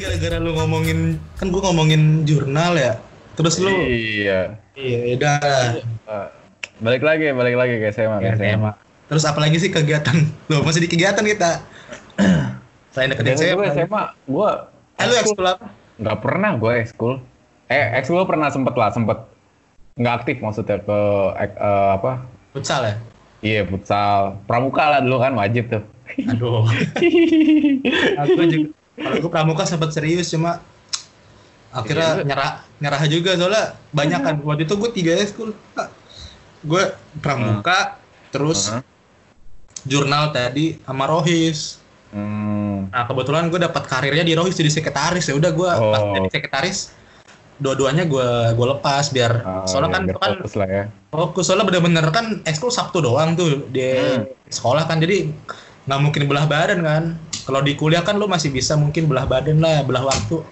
Gara-gara lu ngomongin kan gua ngomongin jurnal ya. Terus lu Iya. iya udah. Balik lagi, balik lagi ke SMA. Ya, SMA. Terus apalagi sih kegiatan? Lu masih di kegiatan kita. Selain deketin Biasanya gue saya. SMA, gue Eh lu ekskul apa? nggak pernah gue ekskul. Eh ekskul pernah sempet lah, sempet nggak aktif maksudnya ke ek- eh, apa? Futsal ya? Iya futsal, pramuka lah dulu kan wajib tuh. Aduh. Aku juga kalau gue pramuka sempat serius cuma akhirnya Iya. nyerah nyerah juga soalnya banyak kan waktu itu gue tiga ekskul gue pramuka terus Heeh. jurnal tadi sama rohis Hmm, nah kebetulan gue dapat karirnya di rohis jadi sekretaris ya udah gue pas Oh. jadi sekretaris dua-duanya gue gue lepas biar ah, soalnya ya, kan biar kan fokus lah ya. fokus soalnya bener-bener kan ekskul sabtu doang tuh di Hmm. sekolah kan jadi nggak mungkin belah badan kan? Kalau di kuliah kan lu masih bisa mungkin belah badan lah belah waktu.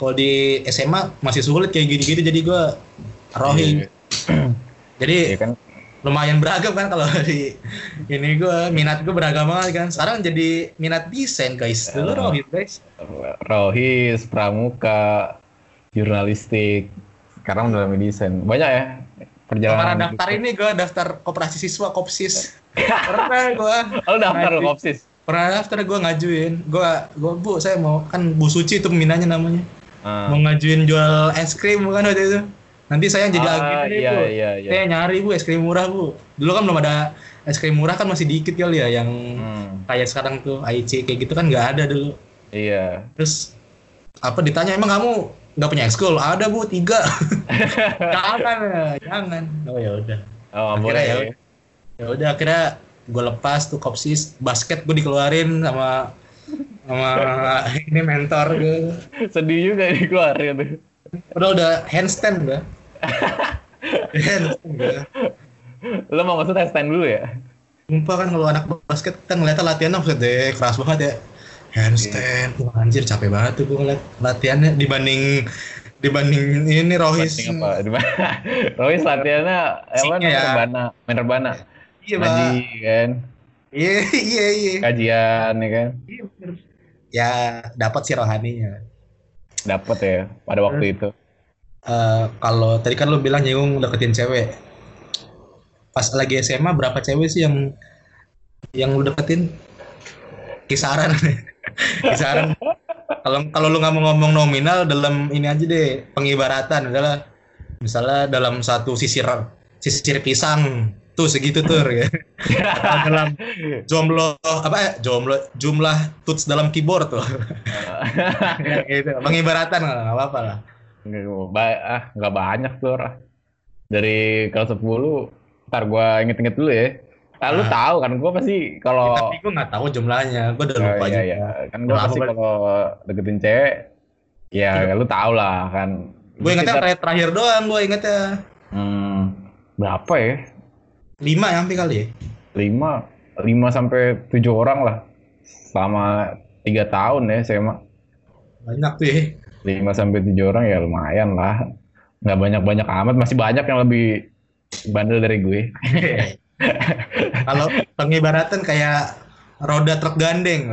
Kalau di SMA masih sulit kayak gini-gini jadi gue rohing. Iya, jadi Iya kan, lumayan beragam kan kalau di ini gue minat gue beragam banget kan. Sekarang jadi minat desain guys. Dulu Ah. rohing guys. Rohis, pramuka, jurnalistik. Sekarang udah desain. Banyak ya perjalanan. daftar ini gue daftar koperasi siswa kopsis pernah gue Oh, lu daftar Ngaji. kopsis. pernah daftar gue ngajuin gue gue bu saya mau kan Bu Suci itu peminatnya namanya Ah. mau ngajuin jual es krim bukan waktu itu nanti saya jadi Ah, agen nih, iya, bu iya, iya. saya nyari bu es krim murah bu dulu kan belum ada es krim murah kan masih dikit kali ya yang Hmm, kayak sekarang tuh AIC kayak gitu kan nggak ada dulu iya. terus apa ditanya emang kamu nggak punya ekskul ada bu tiga jangan ya jangan oh ya udah Oh, Akhirnya boleh. ya ya. udah akhirnya gue lepas tuh kopsis basket gue dikeluarin sama sama ini mentor gue Sedih juga dikeluarin tuh. udah udah handstand gue handstand gue Lu mau maksud stand dulu ya? Sumpah kan kalau anak basket kita ngeliatnya latihannya maksud deh keras banget ya handstand wah anjir capek banget tuh gue ngeliat latihannya dibanding dibanding ini Rohis Banding apa? Di mana? Rohis latihannya apa ya. main rebana, main rebana. Iya Ngaji pak kan, iya iya iya kajian ya kan. Iya, bener. ya dapat sih rohaninya Dapat ya pada waktu itu. Eh, kalau tadi kan lu bilang nyinggung deketin cewek. Pas lagi SMA berapa cewek sih yang yang lu deketin? Kisaran. Kisaran. Kalau kalau lu nggak mau ngomong nominal dalam ini aja deh, pengibaratan adalah misalnya dalam satu sisir sisir pisang tuh segitu tuh ya. Dalam jomblo apa ya? Jomblo jumlah tuts dalam keyboard tuh. Gitu. Pengibaratan nggak apa-apa lah. Nggak, ah, nggak banyak tuh. Dari kelas 10, ntar gua inget-inget dulu ya. Ah, lu Ah. tahu kan gua pasti Ya, kalau tapi gue nggak tahu jumlahnya, gue udah Oh, lupa iya, juga. iya. Kan lama pasti kalau deketin cewek, ya lu tau lah kan. Gue ingetnya terakhir, terakhir doang, gue ingetnya Hmm, berapa ya? Lima ya hampir kali ya. Lima, lima sampai tujuh orang lah. Selama tiga tahun ya SMA. Banyak tuh ya. Lima sampai tujuh orang ya lumayan lah. Nggak banyak-banyak amat, masih banyak yang lebih bandel dari gue. Kalau pengibaratan kayak roda truk gandeng.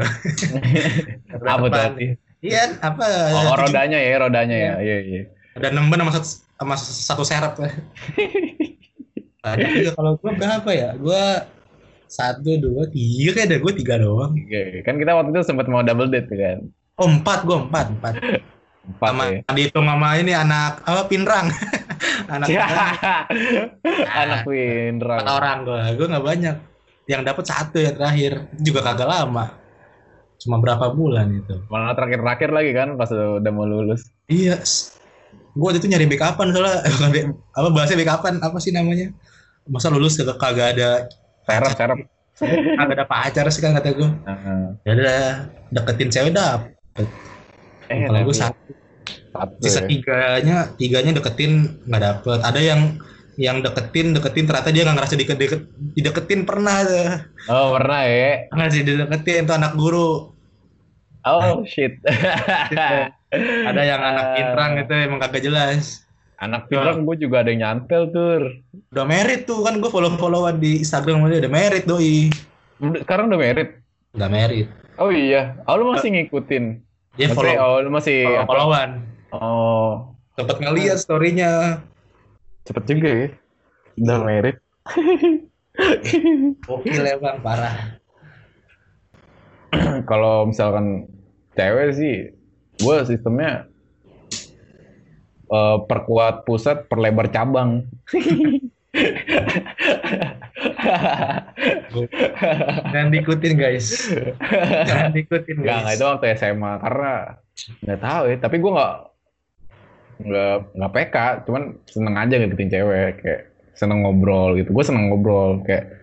Roda Apa tuh? Iya, apa? Oh, rodanya ya, rodanya ya. Iya, iya. Ada enam sama satu, sama satu serep. Banyak juga kalau gue berapa ya? Gue satu, dua, tiga kayak ada gue tiga doang. Oke, Kan kita waktu itu sempat mau double date kan. Oh empat, gue empat, empat. Empat sama ya. dihitung sama ini anak apa pinrang. anak pinrang. Anak Windrang. Empat orang gue, gue nggak banyak. Yang dapat satu yang terakhir juga kagak lama. Cuma berapa bulan itu? Malah terakhir-terakhir lagi kan pas udah mau lulus. Iya. Gue waktu itu nyari backupan soalnya apa bahasanya backupan apa sih namanya? Masa lulus kagak kagak ada Serap, serap. kagak ada pacar sih kan kata gue. Heeh. Ya udah deketin cewek dapet. Eh, Kalau gue tapi satu, sisa ya. tiganya tiganya deketin nggak dapet. Ada yang yang deketin deketin ternyata dia nggak ngerasa deket, deket, dideketin pernah. Oh, pernah ya. nggak sih dideketin tuh anak guru Oh, shit. ada yang anak pintrang itu emang kagak jelas Anak pintar gue juga ada yang nyantel tur. udah merit tuh kan gue follow followan di Instagram dia udah merit doi Sekarang udah merit. udah merit Oh iya. Oh, lu masih ngikutin. Dia Maksudnya, follow, oh, lu masih follow followan. Oh, Sempet ngeliat story-nya. cepet juga ya. Udah merit. Gokil ya bang, parah. Kalau misalkan cewek sih, gue sistemnya eh, perkuat pusat, perlebar cabang. Jangan diikutin guys. Jangan diikutin Enggak, guys. enggak itu waktu SMA karena nggak tahu ya. Tapi gue nggak nggak nggak PK, cuman seneng aja ngikutin cewek, kayak seneng ngobrol gitu. Gue seneng ngobrol, kayak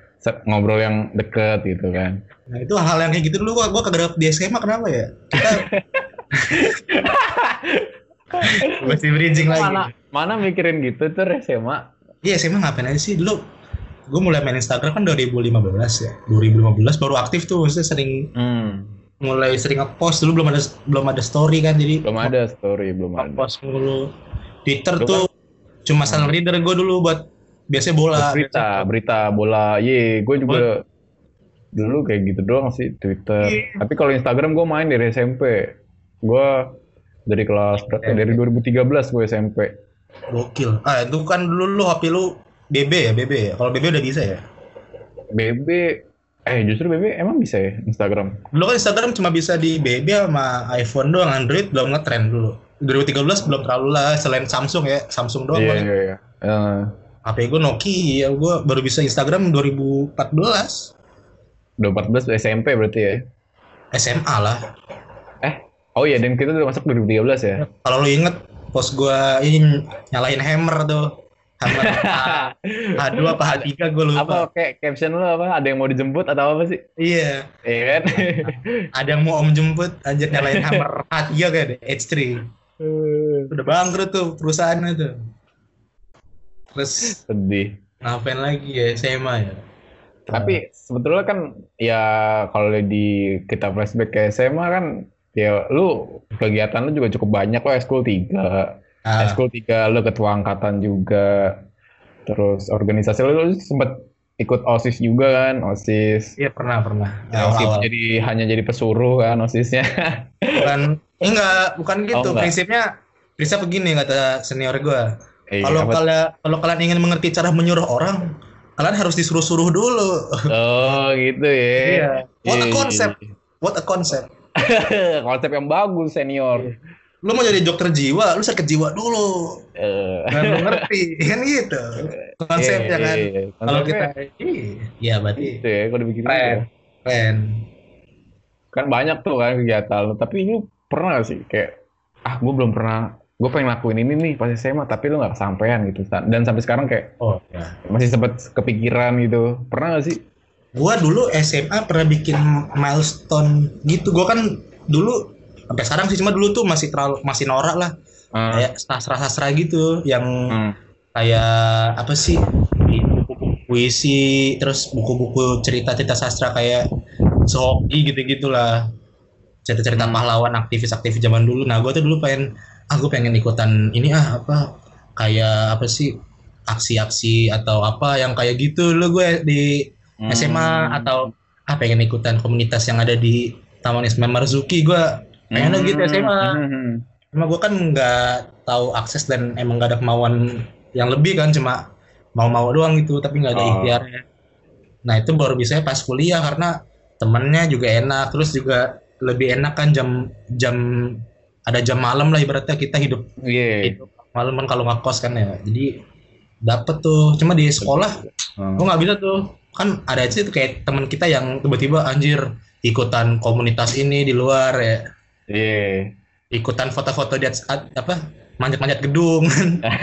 ngobrol yang deket gitu kan. Nah itu hal yang kayak gitu dulu gua, gua kagak di SMA kenapa ya? Kita masih bridging lagi. Mana mana mikirin gitu tuh SMA. Iya SMA ngapain aja sih dulu? Gue mulai main Instagram kan 2015 ya. 2015 baru aktif tuh, maksudnya sering Hmm, mulai sering ngepost dulu belum ada belum ada story kan jadi belum ada story, belum ada. ngepost mulu. Twitter Lu tuh cuma silent reader gue dulu buat biasanya bola. berita, berita bola. Ye, gue juga dulu kayak gitu doang sih Twitter. Iya. Tapi kalau Instagram gue main dari SMP. Gue dari kelas berapa? ya? Dari 2013 gue SMP. Gokil. Ah itu kan dulu lu HP lu BB ya BB ya. Kalau BB udah bisa ya. BB eh justru BB emang bisa ya Instagram. Dulu kan Instagram cuma bisa di BB sama iPhone doang, Android belum ngetrend dulu. 2013 belum terlalu lah, selain Samsung ya, Samsung doang. Iya paling. iya iya. Eh, HP gue Nokia, gue baru bisa Instagram 2014. 2014 SMP berarti ya. SMA lah. Oh iya dan kita udah masuk 2013 ya. Kalau lu inget, post gue ini nyalain hammer tuh. Hammer H, H2 apa H3 gue lupa. Apa kayak caption lu apa? Ada yang mau dijemput atau apa sih? Iya, Iya kan? ada yang mau om jemput, anjir nyalain hammer H3 kayak deh, H3. Udah bangkrut tuh perusahaannya tuh. Terus Sedih. ngapain lagi ya SMA ya? Tapi sebetulnya kan ya kalau di kita flashback ke SMA kan ya lu kegiatan lu juga cukup banyak lo eskul 3. Ah, Eskul 3 lu ketua angkatan juga. Terus organisasi lu, lu sempet ikut OSIS juga kan, OSIS. iya pernah pernah. Ya, OSIS Awal-awal. jadi hanya jadi pesuruh kan OSISnya. bukan enggak bukan gitu Oh, enggak. prinsipnya prinsip begini kata senior gue Eh, kalau kalian kalau kalian ingin mengerti cara menyuruh orang kalian harus disuruh-suruh dulu Oh gitu ya. Iya. What a Iya, concept. iya, what a concept iya. Konsep yang bagus senior. lu mau jadi dokter jiwa lu sakit jiwa dulu. Eh, dan lu ngerti kan gitu. Konsepnya iya, kan. iya. kalau kita iya. Berarti. Gitu ya kalau dibikin keren. keren. Kan banyak tuh kan kegiatan tapi lu pernah gak sih? Kayak ah gue belum pernah. Gue pengen lakuin ini nih pas SMA tapi lu nggak kesampaian gitu. Dan sampai sekarang kayak oh ya masih sempet kepikiran gitu. Pernah gak sih gua dulu SMA pernah bikin milestone gitu. Gua kan dulu sampai sekarang sih cuma dulu tuh masih terlalu masih norak lah. Ah, kayak sastra-sastra gitu yang hmm. kayak apa sih buku-buku puisi terus buku-buku cerita-cerita sastra kayak Sohoki gitu-gitulah cerita-cerita Hmm. pahlawan aktivis-aktivis zaman dulu. Nah gue tuh dulu pengen ah gue pengen ikutan ini ah apa kayak apa sih aksi-aksi atau apa yang kayak gitu. Lo gue di SMA Hmm. atau ah pengen ikutan komunitas yang ada di Taman Ismail Marzuki gue pengen gitu SMA Hmm. Emang gue kan nggak tahu akses dan emang nggak ada kemauan yang lebih kan cuma mau-mau doang gitu tapi nggak ada Oh. ikhtiarnya. Nah itu baru bisa pas kuliah karena temennya juga enak terus juga lebih enak kan jam jam ada jam malam lah ibaratnya kita hidup Iya. hidup malam kan kalau nggak kos kan ya jadi dapet tuh cuma di sekolah Hmm. gue nggak bisa tuh kan ada aja tuh kayak teman kita yang tiba-tiba anjir ikutan komunitas ini di luar ya Iya. ikutan foto-foto di atas at- apa manjat-manjat gedung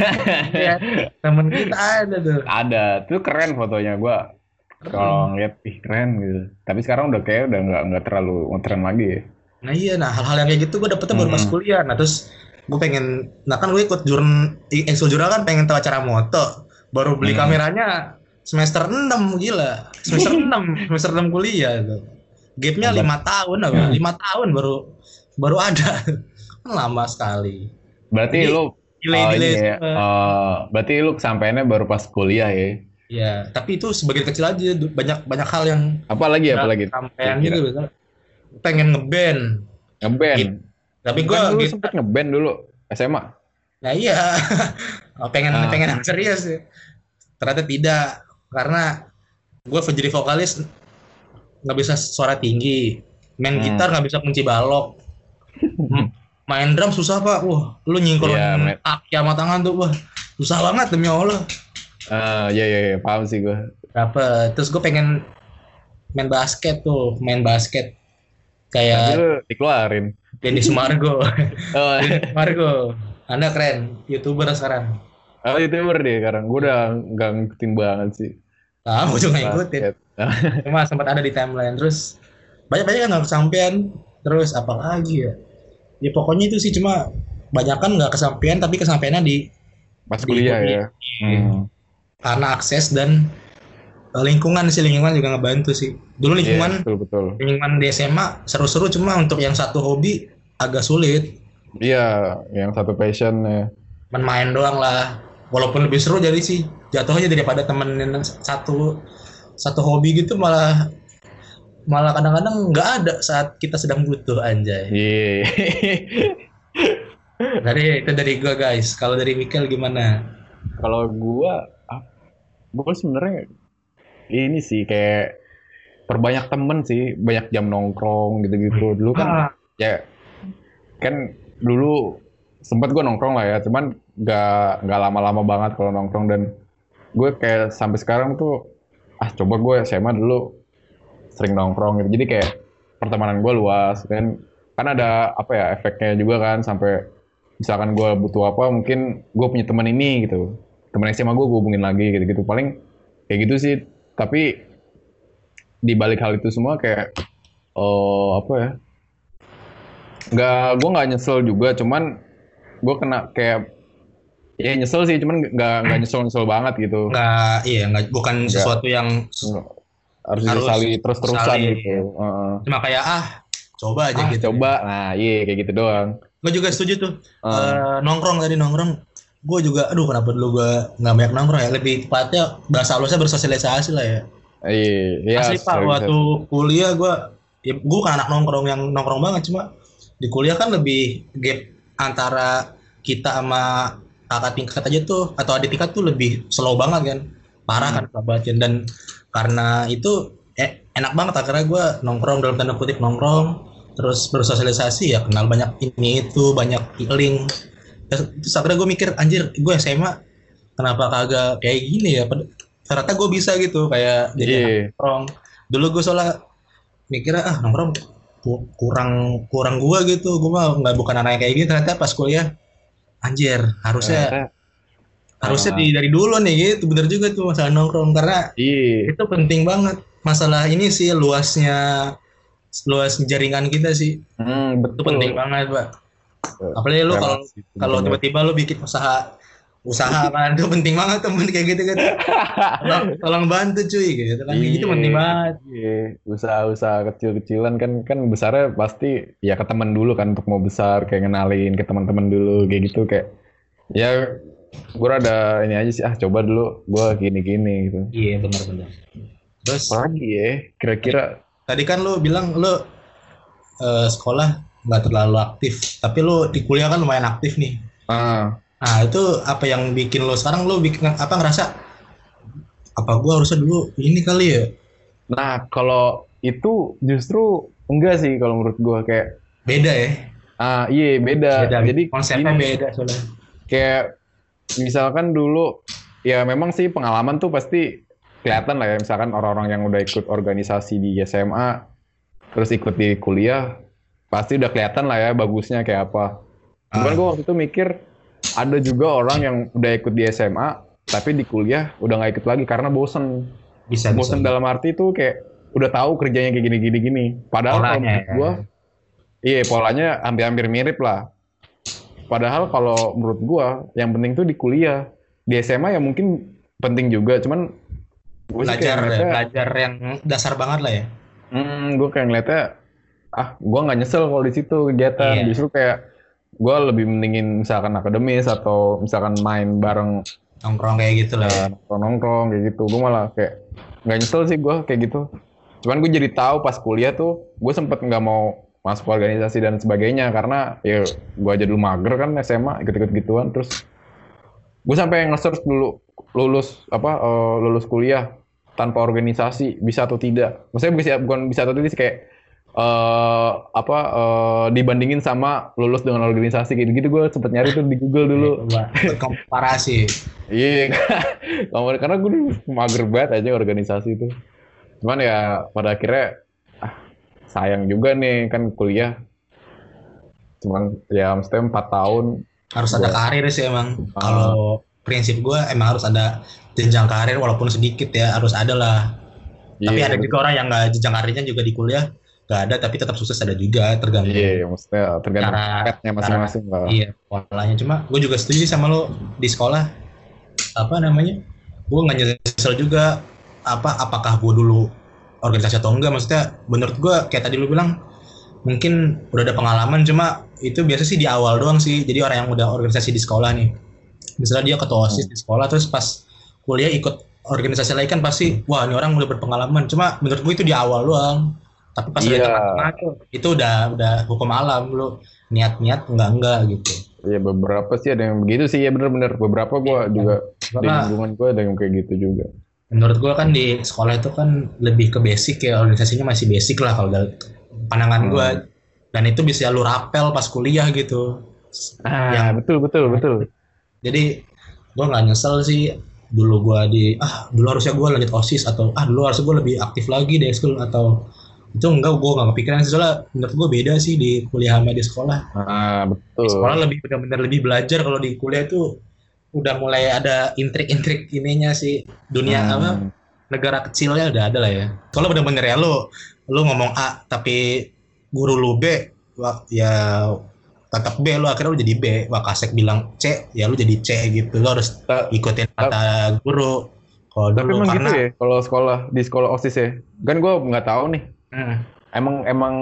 ya, temen kita ada tuh Ada, tuh keren fotonya gua. Kalau ngeliat, ih keren gitu. Tapi sekarang udah kayak udah nggak nggak terlalu ngetren lagi ya. nah iya nah hal-hal yang kayak gitu gue dapetnya baru pas Hmm. kuliah nah terus gue pengen nah kan gue ikut jurn ekskul jurnal kan pengen tahu cara moto baru beli Hmm. kameranya semester 6 gila semester 6 semester 6 kuliah tuh gapnya lima tahun apa lima tahun baru baru ada kan lama sekali Berarti Jadi, lu delay oh, delay ini ya. Oh, berarti lu kesampaiannya baru pas kuliah ya. ya tapi itu sebagian kecil aja banyak banyak hal yang Apa lagi apa lagi? sampean gitu misalnya. pengen ngeband Ngeband. Tapi gue dulu sempet ngeband dulu SMA. Nah iya, pengen Ah. pengen serius sih. Ternyata tidak, karena gue jadi vokalis nggak bisa suara tinggi, main Hmm. gitar nggak bisa kunci balok, main drum susah pak. Wah, lu nyingkulin Iya, main- kaki sama tangan tuh, wah susah banget demi Allah. Ah, iya iya iya, paham sih gue. Dapet. Terus gue pengen main basket tuh, main basket kayak lu dikeluarin. Denny Sumargo. Oh, Denny Sumargo, anda keren, youtuber sekarang. oh youtuber deh sekarang. Gue udah nggak ngikutin banget sih. Gue juga ngikutin. Cuma sempat ada di timeline terus banyak banyak yang nggak kesampaian terus apa lagi ya ya pokoknya itu sih cuma banyak kan nggak kesampaian tapi kesampaiannya di Pas Di kuliah kuliah. ya. Hmm. karena akses dan eh, lingkungan sih lingkungan juga ngebantu sih dulu Iya, lingkungan betul betul. lingkungan di SMA seru-seru cuma untuk yang satu hobi agak sulit Iya, yang satu passion ya. main main doang lah walaupun lebih seru jadi sih jatuhnya daripada temenin satu satu hobi gitu malah malah kadang-kadang nggak ada saat kita sedang butuh anjay Iya. Dari itu dari gua guys. Kalau dari Mikel gimana? Kalau gua, ah, gua sebenarnya ini sih kayak perbanyak temen sih, banyak jam nongkrong gitu-gitu. Dulu kan Ah, ya kan dulu sempat gue nongkrong lah ya cuman nggak nggak lama-lama banget kalau nongkrong dan gue kayak sampai sekarang tuh ah coba gue SMA dulu sering nongkrong gitu. Jadi kayak pertemanan gue luas kan. Kan ada apa ya efeknya juga kan sampai misalkan gue butuh apa mungkin gue punya teman ini gitu. Teman SMA gue gue hubungin lagi gitu gitu paling kayak gitu sih. Tapi di balik hal itu semua kayak oh apa ya nggak gue nggak nyesel juga. Cuman gue kena kayak ya nyesel sih cuman nggak nggak nyesel nyesel banget gitu nggak iya nggak bukan Nggak. sesuatu yang harus Harus disesali terus terusan gitu Heeh. cuma kayak ah coba aja ah, gitu. coba nah iya kayak gitu doang Gue juga setuju tuh. Heeh. Eh, nongkrong tadi nongkrong. Gue juga, aduh kenapa dulu gue nggak banyak nongkrong ya? Lebih tepatnya bahasa halusnya bersosialisasi lah ya. iya iya Asli pak, waktu kuliah gue, ya, gue bukan anak nongkrong yang nongkrong banget cuma di kuliah kan lebih gap antara kita sama kakak tingkat aja tuh atau adik tingkat tuh lebih slow banget kan parah kan sahabatnya dan karena itu eh, enak banget akhirnya gue nongkrong dalam tanda kutip nongkrong. Terus bersosialisasi ya kenal banyak ini itu banyak link terus akhirnya gue mikir anjir gue SMA kenapa kagak kayak gini ya? Ternyata gue bisa gitu kayak jadi Iya. nongkrong. Dulu gue soalnya mikirnya ah nongkrong ku- kurang kurang gua gitu gua mah nggak bukan anak kayak gini. Ternyata pas kuliah anjir harusnya Ternyata- harusnya di dari dulu nih gitu. Bener juga tuh masalah nongkrong karena iya. itu penting banget. Masalah ini sih luasnya luas jaringan kita sih. Hmm, itu betul. penting banget pak. Apalagi lu kalau itu kalau tiba-tiba lu bikin usaha usaha kan itu penting banget temen kayak gitu kan. Tolong, tolong bantu cuy gitu. Kan itu Iya. penting banget. Iya, usaha-usaha kecil-kecilan kan kan besarnya pasti ya ke teman dulu kan untuk mau besar kayak ngenalin ke teman-teman dulu kayak gitu kayak ya gue ada ini aja sih ah coba dulu gue gini-gini gitu. iya benar-benar terus? Apalagi ya kira-kira tadi kan lu bilang lu eh, sekolah nggak terlalu aktif tapi lu di kuliah kan lumayan aktif nih. Ah nah itu apa yang bikin lu sekarang lu bikin apa ngerasa apa gua harusnya dulu ini kali ya? Nah kalau itu justru enggak sih kalau menurut gue kayak beda ya? Ah iya beda, beda jadi konsepnya gini, beda soalnya. kayak misalkan dulu ya memang sih pengalaman tuh pasti kelihatan lah ya misalkan orang-orang yang udah ikut organisasi di SMA terus ikut di kuliah pasti udah kelihatan lah ya bagusnya kayak apa. Cuman Ah. gue waktu itu mikir ada juga orang yang udah ikut di SMA tapi di kuliah udah nggak ikut lagi karena bosen. bisa bisa Bosen dalam arti tuh kayak udah tahu kerjanya kayak gini-gini gini. Padahal kalau Polanya menurut ya. gua iya polanya hampir-hampir mirip lah. Padahal kalau menurut gua yang penting tuh di kuliah. Di SMA ya mungkin penting juga, cuman gua belajar ya, ngeliatnya, belajar yang dasar banget lah ya hmm, gua kayak ngeliatnya ah gua nggak nyesel kalau di situ kegiatan. Iya. Justru kayak gua lebih mendingin misalkan akademis atau misalkan main bareng nongkrong kayak gitu lah ya. nongkrong nongkrong kayak gitu. Gue malah kayak nggak nyesel sih gue kayak gitu. Cuman gue jadi tahu pas kuliah tuh gue sempet nggak mau masuk organisasi dan sebagainya karena ya gue aja dulu mager kan SMA ikut-ikut gituan. Terus gue sampai nge-search dulu lulus apa uh, lulus kuliah tanpa organisasi bisa atau tidak. Maksudnya bisa bukan bisa atau tidak sih kayak uh, apa uh, dibandingin sama lulus dengan organisasi gitu gitu gue sempet nyari tuh di Google dulu. Komparasi iya karena gue dulu mager banget aja organisasi itu cuman ya pada akhirnya ah, sayang juga nih kan kuliah. Cuman ya mesti empat tahun. Harus ada karir sih emang. Uh, kalau prinsip gue emang harus ada jenjang karir walaupun sedikit ya harus ada lah. Yeah, tapi ada juga orang yang nggak jenjang karirnya juga di kuliah nggak ada tapi tetap sukses ada juga tergantung iya yeah, maksudnya tergantung cara, masing-masing lah. iya polanya. Cuma gue juga setuju sama lo di sekolah apa namanya gue nggak nyesel juga apa apakah gue dulu organisasi atau enggak. Maksudnya menurut gue kayak tadi lo bilang mungkin udah ada pengalaman cuma itu biasa sih di awal doang sih. Jadi orang yang udah organisasi di sekolah nih misalnya dia ketua osis hmm. di sekolah terus pas kuliah ikut organisasi lain kan pasti wah ini orang udah berpengalaman. Cuma menurut gue itu di awal doang tapi pas yeah. udah itu udah udah hukum alam lu niat-niat enggak enggak gitu Iya beberapa sih ada yang begitu sih ya bener-bener beberapa gue ya, juga di lingkungan gue ada yang kayak gitu juga. Menurut gue kan di sekolah itu kan lebih ke basic ya organisasinya masih basic lah kalau dari pandangan hmm. gue dan itu bisa lu rapel pas kuliah gitu. Ah yang, betul betul betul. Jadi gue nggak nyesel sih dulu gue di ah dulu harusnya gue lanjut osis atau ah dulu harusnya gue lebih aktif lagi di school atau itu enggak gue gak kepikiran sih. Soalnya menurut gue beda sih di kuliah sama di sekolah. Ah betul. Di sekolah lebih benar-benar lebih belajar. Kalau di kuliah itu udah mulai ada intrik-intrik ininya sih. Dunia hmm. apa negara kecilnya udah ada lah ya. Kalau benar-benar ya lo lo ngomong A tapi guru lu B ya tetap B lu akhirnya lu jadi B. Wah kasek bilang C ya lu jadi C gitu. Lu harus ikutin kata guru. Kalau tapi emang karena, gitu ya kalau sekolah di sekolah osis ya? Kan gue nggak tahu nih hmm. emang emang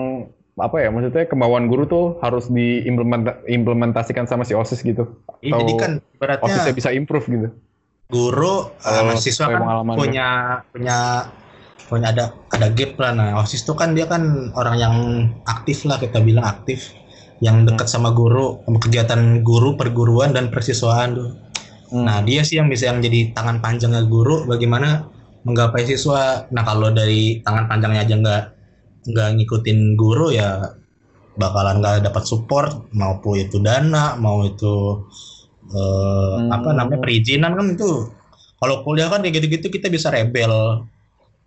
apa ya maksudnya kemauan guru tuh harus diimplementasikan sama si osis gitu iya, jadi kan beratnya osisnya bisa improve gitu guru uh, mahasiswa kan punya punya punya ada ada gap lah nah osis tuh kan dia kan orang yang aktif lah kita bilang aktif yang dekat hmm. sama guru, sama kegiatan guru, perguruan dan persiswaan tuh. Hmm. Nah, dia sih yang bisa yang jadi tangan panjangnya guru bagaimana menggapai siswa. Nah, kalau dari tangan panjangnya aja nggak nggak ngikutin guru ya bakalan nggak dapat support maupun itu dana, mau itu eh, hmm. apa namanya perizinan kan itu. Kalau kuliah kan kayak gitu-gitu kita bisa rebel,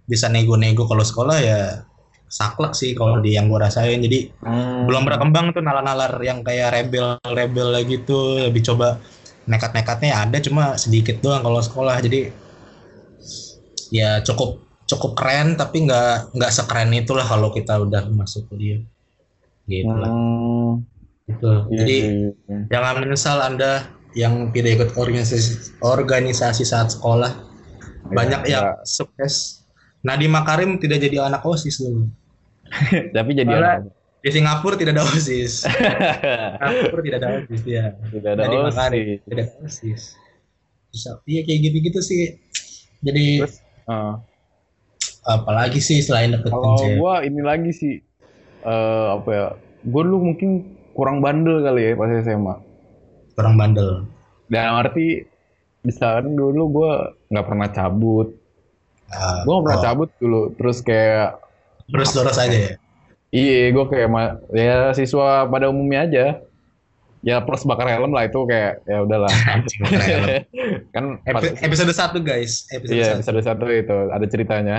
bisa nego-nego. Kalau sekolah ya saklek sih kalau di yang gue rasain. Jadi hmm. belum berkembang tuh nalar-nalar yang kayak rebel-rebel gitu. Lebih coba nekat-nekatnya ada cuma sedikit doang kalau sekolah. Jadi ya cukup cukup keren tapi nggak nggak sekeren itulah kalau kita udah masuk kuliah gitu lah hmm. gitu iya, jadi yeah, yeah, jangan menyesal anda yang tidak ikut organisasi organisasi saat sekolah iya, banyak yeah, yang yeah. sukses Nadiem Makarim tidak jadi anak osis dulu Tapi jadi Malah, di Singapura tidak ada OSIS. Singapura tidak ada OSIS ya. Tidak ada Jadi OSIS. Makanya, tidak ada OSIS. Iya kayak gitu-gitu sih. Jadi Terus, uh, apalagi sih selain deketin Kalau gua ini lagi sih uh, apa ya? Gue dulu mungkin kurang bandel kali ya pas SMA. Kurang bandel. Dan arti misalkan dulu gue nggak pernah cabut. Uh, gue nggak pernah oh. cabut dulu. Terus kayak Terus lurus aja ya? Iya, gue kayak ya siswa pada umumnya aja. Ya plus bakar helm lah itu kayak ya udahlah. kan Epi episode satu guys. Episode iya, episode satu itu ada ceritanya.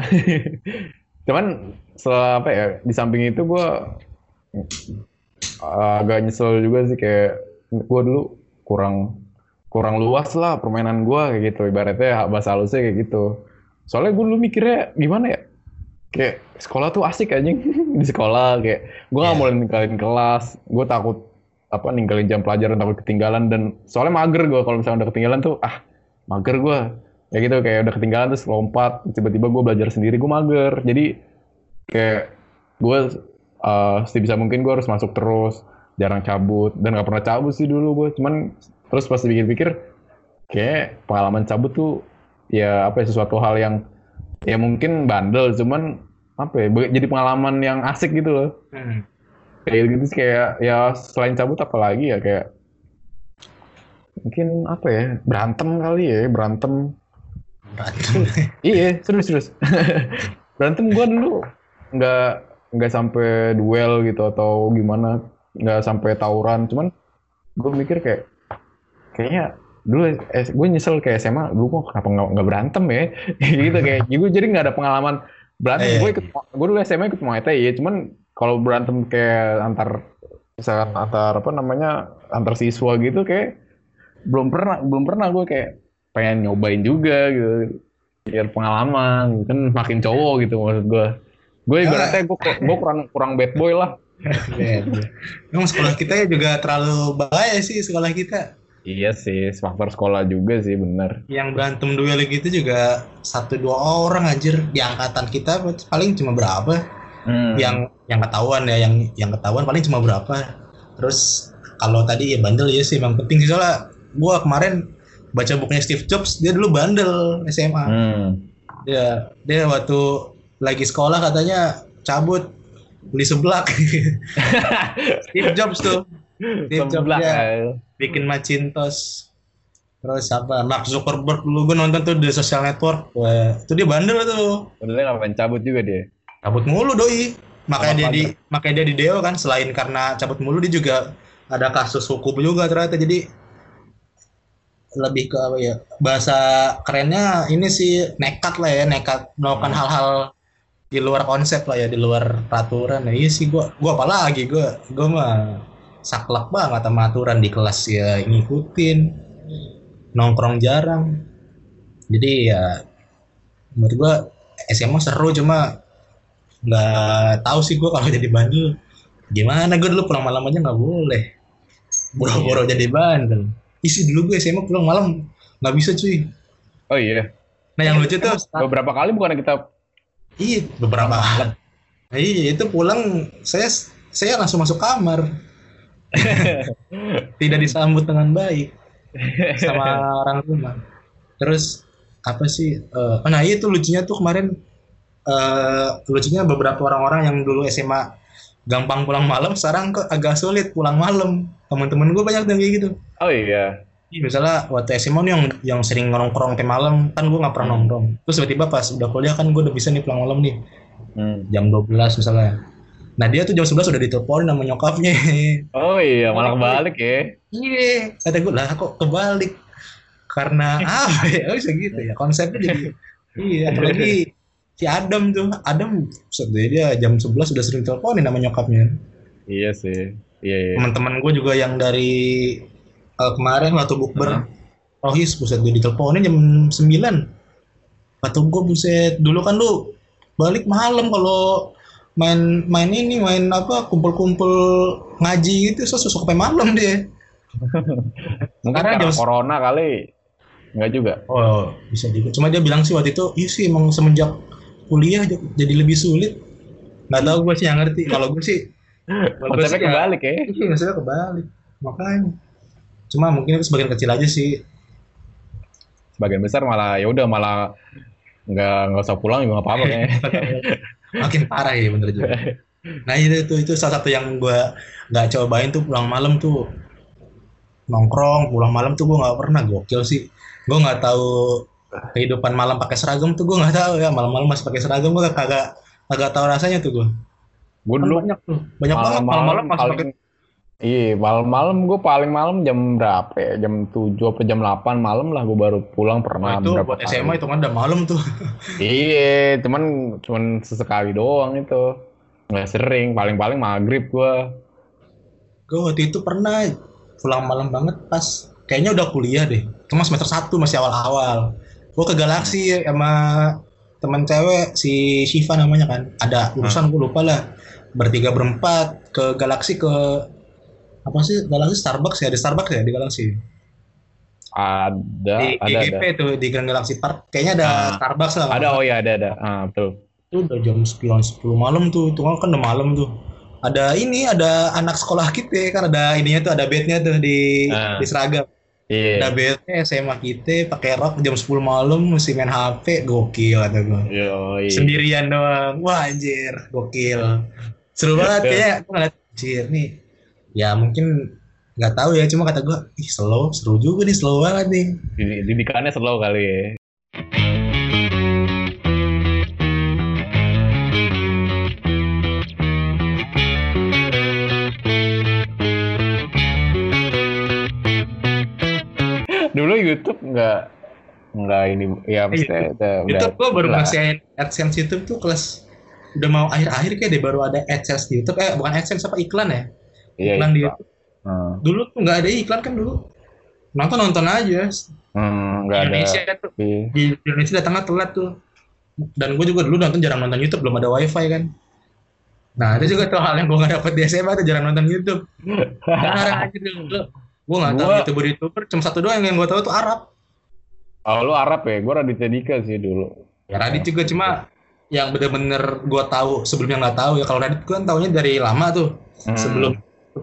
Cuman setelah apa ya di samping itu gue agak nyesel juga sih kayak gue dulu kurang kurang luas lah permainan gue kayak gitu ibaratnya bahasa halusnya kayak gitu. Soalnya gue dulu mikirnya gimana ya? kayak sekolah tuh asik aja di sekolah kayak gue nggak yeah. mau ninggalin kelas gue takut apa ninggalin jam pelajaran takut ketinggalan dan soalnya mager gue kalau misalnya udah ketinggalan tuh ah mager gue ya gitu kayak udah ketinggalan terus lompat tiba-tiba gue belajar sendiri gue mager. Jadi kayak gue uh, sebisa mungkin gue harus masuk terus jarang cabut. Dan gak pernah cabut sih dulu gue cuman terus pas dipikir-pikir kayak pengalaman cabut tuh ya apa ya sesuatu hal yang ya mungkin bandel. Cuman apa ya jadi pengalaman yang asik gitu loh. Hmm. kayak gitu sih kayak ya selain cabut apa lagi ya kayak mungkin apa ya berantem kali ya berantem. Berantem. iya serius serius. Berantem gua dulu nggak nggak sampai duel gitu atau gimana nggak sampai tawuran. Cuman gue mikir kayak kayaknya dulu eh, gue nyesel kayak SMA dulu kok kenapa nggak nggak berantem ya? Gitu kayak gue jadi nggak ada pengalaman berantem. Iya, gue iya. ikut gue dulu SMA ikut Muay Thai ya cuman kalau berantem kayak antar misalkan antar apa namanya antar siswa gitu kayak belum pernah belum pernah gue kayak pengen nyobain juga gitu biar pengalaman kan makin cowok gitu maksud gue gue ibaratnya gue gue kurang kurang bad boy lah Emang sekolah kita ya juga terlalu bahaya sih sekolah kita. iya sih faktor sekolah juga sih bener Yang berantem duel gitu juga satu dua orang anjir di angkatan kita paling cuma berapa? Hmm. Yang yang ketahuan ya, yang yang ketahuan paling cuma berapa. Terus kalau tadi ya bandel ya sih emang penting sih soalnya gua kemarin baca bukunya Steve Jobs dia dulu bandel SMA. Hmm. Dia dia waktu lagi sekolah katanya cabut beli seblak. Steve Jobs tuh. Steve Jobs dia bikin Macintosh. Terus apa? Mark Zuckerberg dulu gue nonton tuh di social network. Wah, itu dia bandel tuh. Sebenarnya ngapain cabut juga dia. Cabut mulu doi. Makanya dia di makanya dia di Deo kan selain karena cabut mulu dia juga ada kasus hukum juga ternyata jadi lebih ke apa ya bahasa kerennya ini sih nekat lah ya nekat melakukan Hmm. hal-hal di luar konsep lah ya di luar peraturan. Ya iya sih gua gua apalagi gua gua mah saklek banget sama aturan di kelas ya ngikutin nongkrong jarang. Jadi ya menurut gua SMA seru cuma nggak tahu sih gua kalau jadi bandel. Gimana? Gua dulu pulang malam aja nggak boleh. Boro-boro jadi bandel isi dulu gue SMA pulang malam nggak bisa cuy Oh iya. nah yang lucu tuh Beberapa kali bukan kita Iya, beberapa kali. Nah, iya, itu pulang saya saya langsung masuk kamar. Tidak disambut dengan baik sama orang rumah. Terus apa sih? eh, oh, nah itu lucunya tuh kemarin eh lucunya beberapa orang-orang yang dulu SMA gampang pulang malam sekarang kok agak sulit pulang malam. Teman-teman gue banyak yang kayak gitu. Oh iya. Misalnya waktu SMA nih yang yang sering nongkrong sampai malam kan gue nggak pernah nongkrong. Terus tiba-tiba pas udah kuliah kan gue udah bisa nih pulang malam nih Hmm. jam 12 misalnya. Nah dia tuh jam 11 udah diteleponin sama nyokapnya. Oh iya, malah kebalik ya. Iya, kata gue lah kok kebalik. Karena apa ya? Oh, bisa gitu ya. Konsepnya jadi iya, apalagi si Adam tuh. Adam dia jam 11 udah sering teleponin sama nyokapnya. Iya sih. Iya iya. Teman-teman gue juga yang dari eh, kemarin waktu bukber Rohis buset gue diteleponin jam 9. Kata gue buset, dulu kan lu balik malam kalau main main ini main apa kumpul-kumpul ngaji gitu so suka sampai malam dia. Mungkin Karena karena jam- corona kali. Enggak juga. Oh, bisa juga. Cuma dia bilang sih waktu itu, iya sih emang semenjak kuliah jadi lebih sulit. Nggak tahu gue sih yang ngerti. Kalau gue sih, kalau gue Konsepnya sih ya- kebalik ya. Iya, maksudnya kebalik. Makanya. Cuma mungkin itu sebagian kecil aja sih. Sebagian besar malah ya udah malah nggak nggak usah pulang juga nggak apa-apa kayaknya. Makin parah ya bener juga. Nah itu itu, itu salah satu yang gue nggak cobain tuh pulang malam tuh nongkrong pulang malam tuh gue nggak pernah gokil sih. Gue nggak tahu kehidupan malam pakai seragam tuh gue nggak tahu ya malam-malam masih pakai seragam gue kagak kagak tahu rasanya tuh gue. Gue Kan dulu banyak tuh banyak banget malam-malam paling pakai Iya, malam-malam gue paling malam jam berapa ya? Jam 7 apa jam 8 malam lah gue baru pulang pernah Nah, itu berapa buat SMA itu kan udah malam tuh. Iya, cuman cuman sesekali doang itu. Nggak sering, paling-paling maghrib gue. Gue waktu itu pernah pulang malam banget pas kayaknya udah kuliah deh. Cuma semester 1 masih awal-awal. Gue ke Galaxy sama teman cewek si Shiva namanya kan. Ada urusan gue lupa lah. Bertiga berempat ke Galaxy ke apa sih Galaxy Starbucks ya ada Starbucks ya di Galaxy Ada, di ada, GGP ada. tuh di Grand Galaxy Park kayaknya ada Ah. Starbucks lah Ada, oh iya ada, ada. Ah, betul. itu udah jam 9 10 malam tuh itu kan udah malam tuh ada ini ada anak sekolah kita kan ada ininya tuh ada bednya tuh di Ah. di seragam Iya. bednya SMA kita pakai rok jam 10 malam mesti main HP gokil kata gue Yoi. sendirian doang wah anjir gokil seru banget kayaknya gue ngeliat Anjir nih. Ya mungkin nggak tahu ya, cuma kata gue, ih slow, seru juga nih, slow banget nih. Didi- Didikannya slow kali ya. Dulu YouTube nggak nggak ini ya maksudnya udah, udah YouTube gue baru ngasihin AdSense YouTube tuh kelas udah mau akhir-akhir kayak deh baru ada AdSense di YouTube. Eh bukan AdSense apa iklan ya? Iya, iklan di iya. YouTube. Hmm, Dulu tuh nggak ada iklan kan dulu. Nonton nonton aja. hmm, ada. Indonesia tuh Iya. di Indonesia datangnya telat tuh. Dan gue juga dulu nonton jarang nonton YouTube belum ada WiFi kan. Nah itu juga tuh hal yang gue nggak dapet di SMA tuh jarang nonton YouTube. Jarang aja dulu. Gue nggak tahu Gua- youtuber youtuber cuma satu doang yang gue tahu tuh Arab. Oh lu Arab ya? Gue Raditya Dika sih dulu. Ya Radit juga cuma yang bener-bener gue tahu sebelumnya nggak tahu ya kalau Radit gue kan taunya dari lama tuh Hmm. sebelum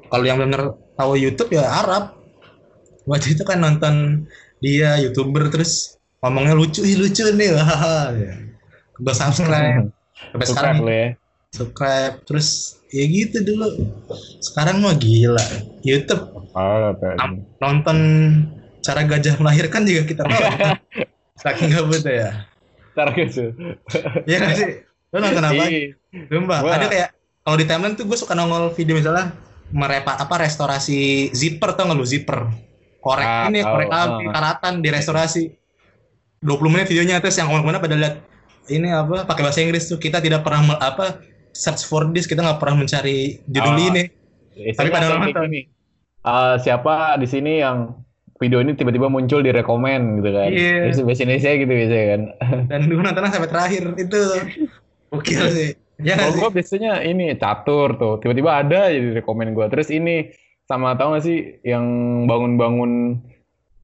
kalau yang bener tahu YouTube ya Arab waktu itu kan nonton dia youtuber terus ngomongnya lucu ih lucu nih hahaha ya. gue subscribe sampai sekarang lu ya. subscribe terus ya gitu dulu. Sekarang mah gila. YouTube. Oh, nonton cara gajah melahirkan juga kita tahu saking gabut ya. Ntar gitu. Iya nggak sih? Lo nonton apa? Iya. Sumpah, Gua- ada kayak kalau di timeline tuh gue suka nongol video misalnya merepa apa restorasi zipper tau nggak lu? Zipper. Korek Ah, ini tahu. korek api Ah. karatan di restorasi. 20 menit videonya terus yang ke mana-mana pada lihat ini apa? Pakai bahasa Inggris tuh kita tidak pernah apa search for this kita nggak pernah mencari judul Ah. ini Tapi pada nonton. gini. Eh, siapa di sini yang video ini tiba-tiba muncul di rekomen gitu kan? Iya. Itu bahasa Indonesia gitu biasanya kan. dan dulu nontonnya sampai terakhir itu gokil sih ya Kalau gue biasanya ini catur tuh, tiba-tiba ada aja di rekomen gue. Terus ini sama tau gak sih yang bangun-bangun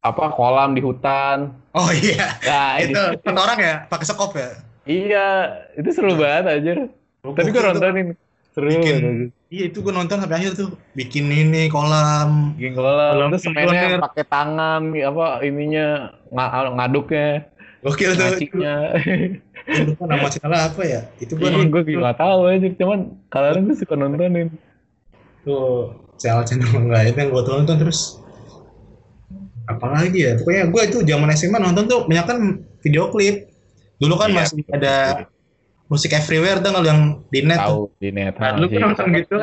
apa kolam di hutan? oh iya Nah, itu ini- satu orang ya pakai sekop ya iya, itu seru banget aja. Tapi gue tuh. nontonin. Seru bikin iya itu gue nonton sampai akhir tuh. Bikin ini kolam. Bikin kolam, Kolam terus mainnya pakai tangan, apa ininya ng- ngaduknya, gokil tuh. Ngaciknya. Nama channel apa ya. Itu gue nonton. gue gak tahu aja, cuman kadang gue suka nontonin. tuh channel channel itu yang gue tonton terus apalagi ya? Pokoknya gue itu zaman SMA nonton tuh banyak kan video klip. Dulu kan Iya, masih ada musik everywhere tuh kalau yang di net tuh. Tahu di net. nah, gue Si- nonton gitu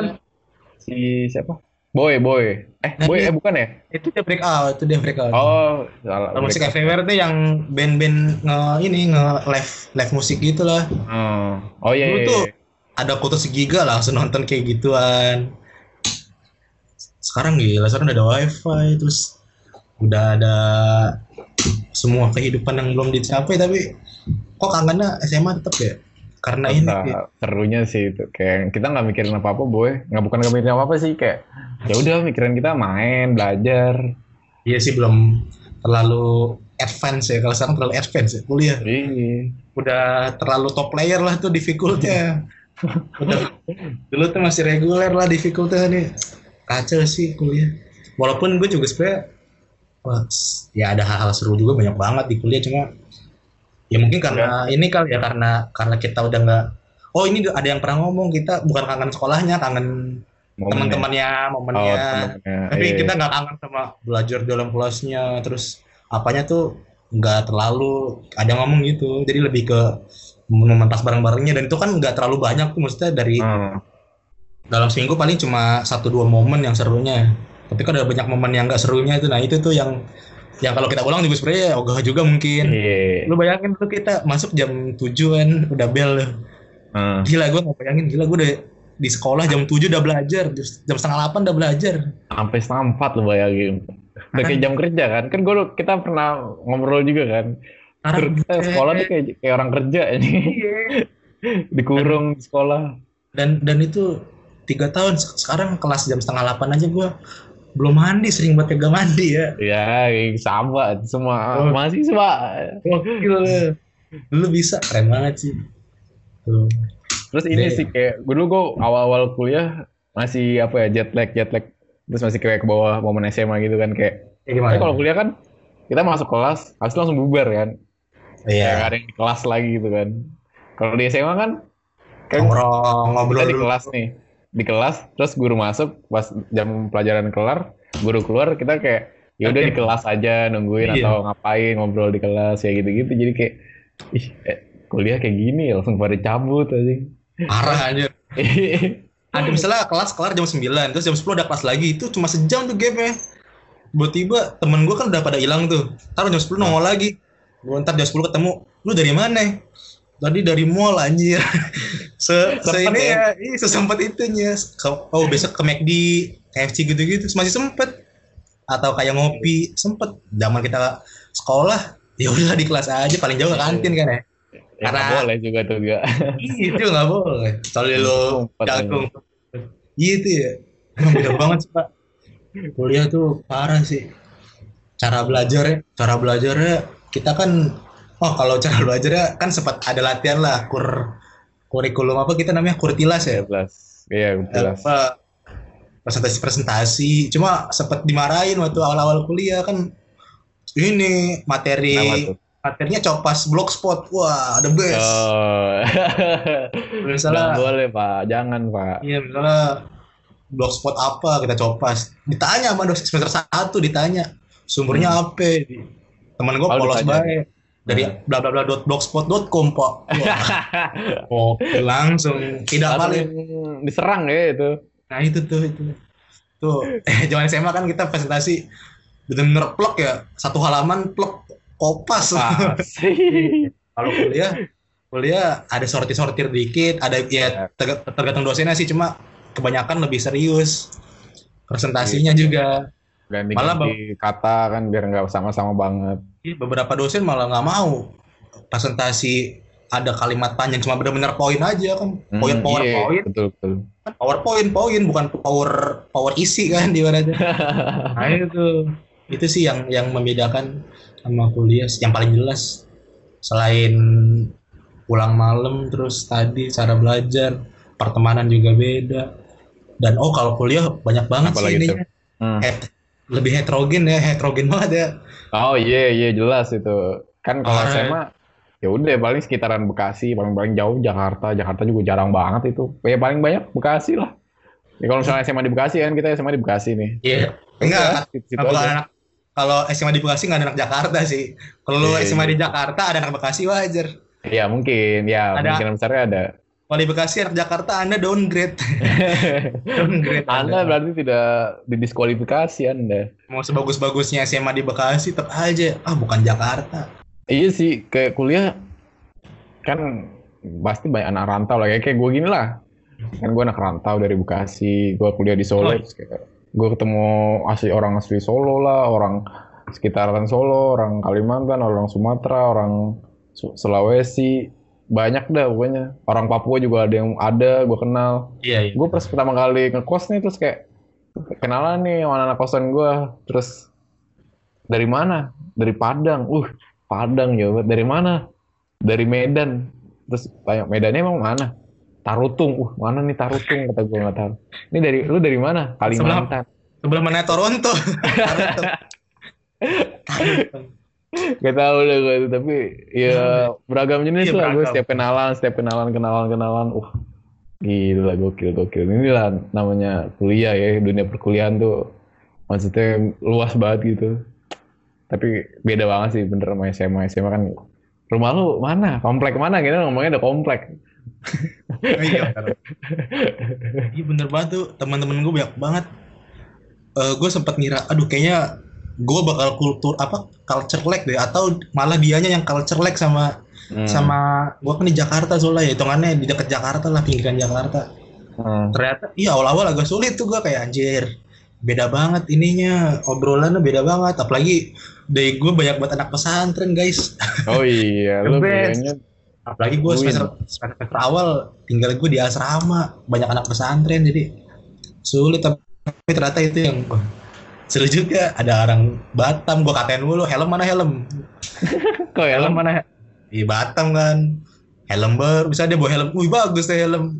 Si siapa? Boy, Boy. Eh, Nah, Boy, iya. eh bukan ya? itu dia break out itu dia break out Oh, salah. Musik everywhere tuh yang band-band nge ini nge live live musik gitu lah Oh, oh iya, Dulu iya. tuh iya. ada kutu segiga langsung nonton kayak gituan. Sekarang gila, sekarang udah ada wifi, terus udah ada semua kehidupan yang belum dicapai, tapi kok kangennya SMA tetap ya? Karena ini serunya sih itu kayak kita nggak mikirin apa apa boy nggak bukan nggak mikirin apa apa sih kayak ya udah mikirin kita main belajar Iya sih belum terlalu advance ya. Kalau sekarang terlalu advance ya kuliah. iya Udah terlalu top player lah tuh difficultnya. udah dulu tuh masih reguler lah difficultnya nih. Kacau sih kuliah. Walaupun gue juga sebenarnya ya ada hal-hal seru juga banyak banget di kuliah cuma ya mungkin karena ini kali ya karena karena kita udah nggak oh ini ada yang pernah ngomong kita bukan kangen sekolahnya kangen Momennya. teman-temannya oh, momennya temennya. tapi Iya. kita nggak kangen sama belajar dalam kelasnya terus apanya tuh nggak terlalu ada ngomong gitu jadi lebih ke mementas bareng-barengnya dan itu kan nggak terlalu banyak tuh maksudnya dari Hmm. dalam seminggu paling cuma satu dua momen yang serunya tapi kan ada banyak momen yang nggak serunya itu nah itu tuh yang yang kalau kita ulang juga sebenarnya ya ogah juga mungkin. Iya. lu bayangin tuh kita masuk jam 7 kan udah bel. Hmm. gila gue nggak bayangin. Gila gue udah di sekolah jam 7 udah belajar. Jam setengah 8 udah belajar. Sampai setengah empat lo bayangin. Udah kayak jam kerja kan? Kan gue kita pernah ngobrol juga kan? Kita sekolah tuh kayak kayak orang kerja ini Iya. dikurung di sekolah. Dan dan itu tiga tahun. Se- sekarang kelas jam setengah 8 aja gue belum mandi sering buat kagak mandi ya. Ya sama semua. Oh. mahasiswa gokil. Lu bisa keren banget sih. Tuh. terus ini Iya. sih kayak gue dulu gue awal-awal kuliah masih apa ya jet lag jet lag. Terus masih kayak ke bawah momen SMA gitu kan kayak. Ya, gimana? Kalau kuliah kan kita masuk kelas habis itu langsung bubar kan. Iya. Nggak ada yang di kelas lagi gitu kan. Kalau di SMA kan kan nongkrong ngobrol kita di kelas nih di kelas terus guru masuk pas jam pelajaran kelar guru keluar kita kayak ya udah Oke. di kelas aja nungguin Iya. atau ngapain ngobrol di kelas ya gitu-gitu jadi kayak ih eh, kuliah kayak gini langsung pada cabut aja Parah anjir. Ada misalnya kelas kelar jam 9, terus jam 10 ada kelas lagi. Itu cuma sejam tuh gapnya. Tiba-tiba temen gue kan udah pada hilang tuh. Taruh jam 10 nongol lagi. Gue ntar jam 10 ketemu. Lu dari mana? Tadi dari mall anjir. Se, se ini ya? ya, iya sesempet itunya. Oh besok ke McD, KFC gitu-gitu. Masih sempet. Atau kayak ngopi, sempet. Zaman kita sekolah, ya udah di kelas aja. Paling jauh ke kantin kan ya. ya Karena- boleh juga tuh gak Itu nggak boleh. Soalnya lo jagung. Gitu ya. Emang beda banget sih Pak. Kuliah tuh parah sih. Cara belajarnya, cara belajarnya kita kan, oh kalau cara belajarnya kan sempat ada latihan lah kur kurikulum apa kita namanya? Kurtilas ya. jelas iya jelas Apa? Presentasi presentasi. Cuma sempat dimarahin waktu awal-awal kuliah kan ini materi materinya copas blogspot. Wah the best. Oh. misalnya Nggak boleh pak, jangan pak. Iya misalnya blogspot apa? Kita copas ditanya sama dosen semester satu ditanya sumbernya apa? Teman gue Oh, polos ditanya. Dari bla bla bla dot blogspot.com pak. Oke langsung. Tidak valid. diserang ya itu. nah itu tuh itu. Tuh. Eh zaman SMA kan kita presentasi bener-bener plek ya. Satu halaman plek kopas. Kalau kuliah kuliah ada sortir-sortir dikit ada ya terg- tergantung dosennya sih. Cuma kebanyakan lebih serius. Presentasinya juga Ganti Malah, ganti kata kan biar nggak sama-sama banget. Ih, beberapa dosen malah nggak mau. Presentasi ada kalimat panjang cuma benar-benar poin aja kan. Poin Hmm, power iya, poin. Betul betul. power poin poin bukan power power isi kan di mana aja. Nah itu. Itu sih yang yang membedakan sama kuliah yang paling jelas. Selain pulang malam terus tadi cara belajar pertemanan juga beda. Dan oh kalau kuliah banyak banget sih Apalagi ininya. Hmm. Lebih heterogen ya heterogen banget ya Oh iya iya jelas itu. Kan kalau. SMA ya udah paling sekitaran Bekasi, paling paling jauh Jakarta. Jakarta juga jarang banget itu. Ya paling banyak Bekasi lah. Ya kalau misalnya SMA di Bekasi kan kita SMA di Bekasi nih. iya enggak Situ- situ kalau anak kalau SMA di Bekasi nggak ada anak Jakarta sih kalau lu Iya, SMA iya. di Jakarta ada anak Bekasi wajar Iya mungkin, ya Ada- kemungkinan besarnya ada. Di Bekasi anak Jakarta anda downgrade downgrade anda berarti tidak didiskualifikasi Anda. mau sebagus-bagusnya SMA di Bekasi tetap aja ah bukan Jakarta Iya sih, kayak kuliah kan pasti banyak anak rantau lah. Kayak, kayak gue gini lah. Kan gue anak rantau dari Bekasi, gue kuliah di Solo. Oh. gue ketemu asli orang asli Solo lah, orang sekitaran Solo, orang Kalimantan, orang Sumatera, orang Su- Sulawesi. Banyak dah pokoknya. Orang Papua juga ada yang ada, gue kenal. iya iya. Gue pas pertama kali ngekos nih terus kayak kenalan nih sama anak kosan gue terus dari mana? Dari Padang. Uh Padang ya. Dari mana? Dari Medan. Terus tanya Medannya emang mana? Tarutung. Uh mana nih Tarutung? kata gue nggak tahu. Ini dari lu dari mana? Kalimantan. sebelah mana Toronto Gak tahu deh gue itu, tapi ya beragam jenis Iya, lah gue setiap kenalan, setiap kenalan, kenalan, kenalan. Uh, gila gokil, gokil. Inilah namanya kuliah ya, dunia perkuliahan tuh maksudnya luas banget gitu. Tapi beda banget sih bener sama SMA. SMA kan rumah lu mana? Komplek mana? Gitu ngomongnya udah komplek. iya bener. iya bener banget tuh teman-teman gue banyak banget gue sempat ngira aduh kayaknya gue bakal kultur apa culture lag deh atau malah dianya yang culture lag sama Hmm. sama gue kan di Jakarta soalnya ya hitungannya di dekat Jakarta lah pinggiran Jakarta Hmm. ternyata iya awal-awal agak sulit tuh gue kayak anjir beda banget ininya obrolannya beda banget apalagi dari gue banyak buat anak pesantren guys Oh iya, lu kayaknya apalagi gue semester, semester awal tinggal gue di asrama banyak anak pesantren jadi sulit tapi ternyata itu yang seru juga ada orang Batam gue katain dulu helm mana helm? Kok ya helm mana? Di Batam kan helm baru bisa dia bawa helm wih bagus tuh helm.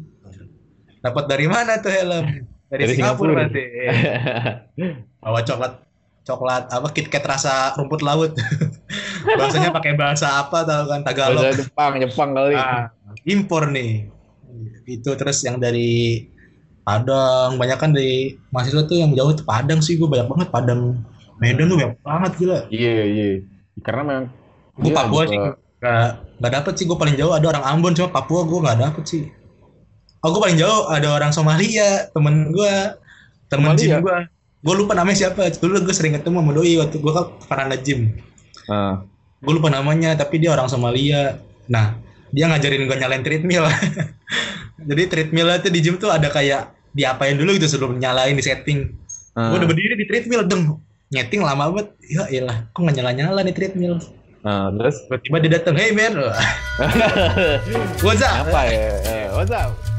Dapat dari mana tuh helm? Dari, Dari Singapura, Singapura. berarti. Bawa coklat coklat apa KitKat rasa rumput laut. Bahasanya pakai bahasa apa tau kan Tagalog. Bahasa Jepang, Jepang kali. Ah, impor nih. Itu terus yang dari Padang. Banyak kan di mahasiswa tuh yang jauh itu Padang sih. Gue banyak banget. Padang Medan tuh banyak banget gila. Iya, iya. Karena memang gue dia Papua juga- sih nggak nggak dapet sih. Gue paling jauh ada orang Ambon cuma Papua gue nggak dapet sih. Oh gue paling jauh ada orang Somalia temen gue temen Somalia? gym gue gue lupa namanya siapa. Dulu gue sering ketemu sama doi waktu gue kan pernah nge-gym Ah. gue lupa namanya tapi dia orang Somalia. Nah dia ngajarin gue nyalain treadmill. Jadi treadmill itu di gym tuh ada kayak diapain dulu gitu sebelum nyalain di setting. Ah. gue udah berdiri di treadmill dong nyeting lama banget. Ya elah kok nggak nyala nyala nih treadmill? Ah, terus? Tiba-tiba dia datang hey man what's up? Apa ya? Eh, what's up?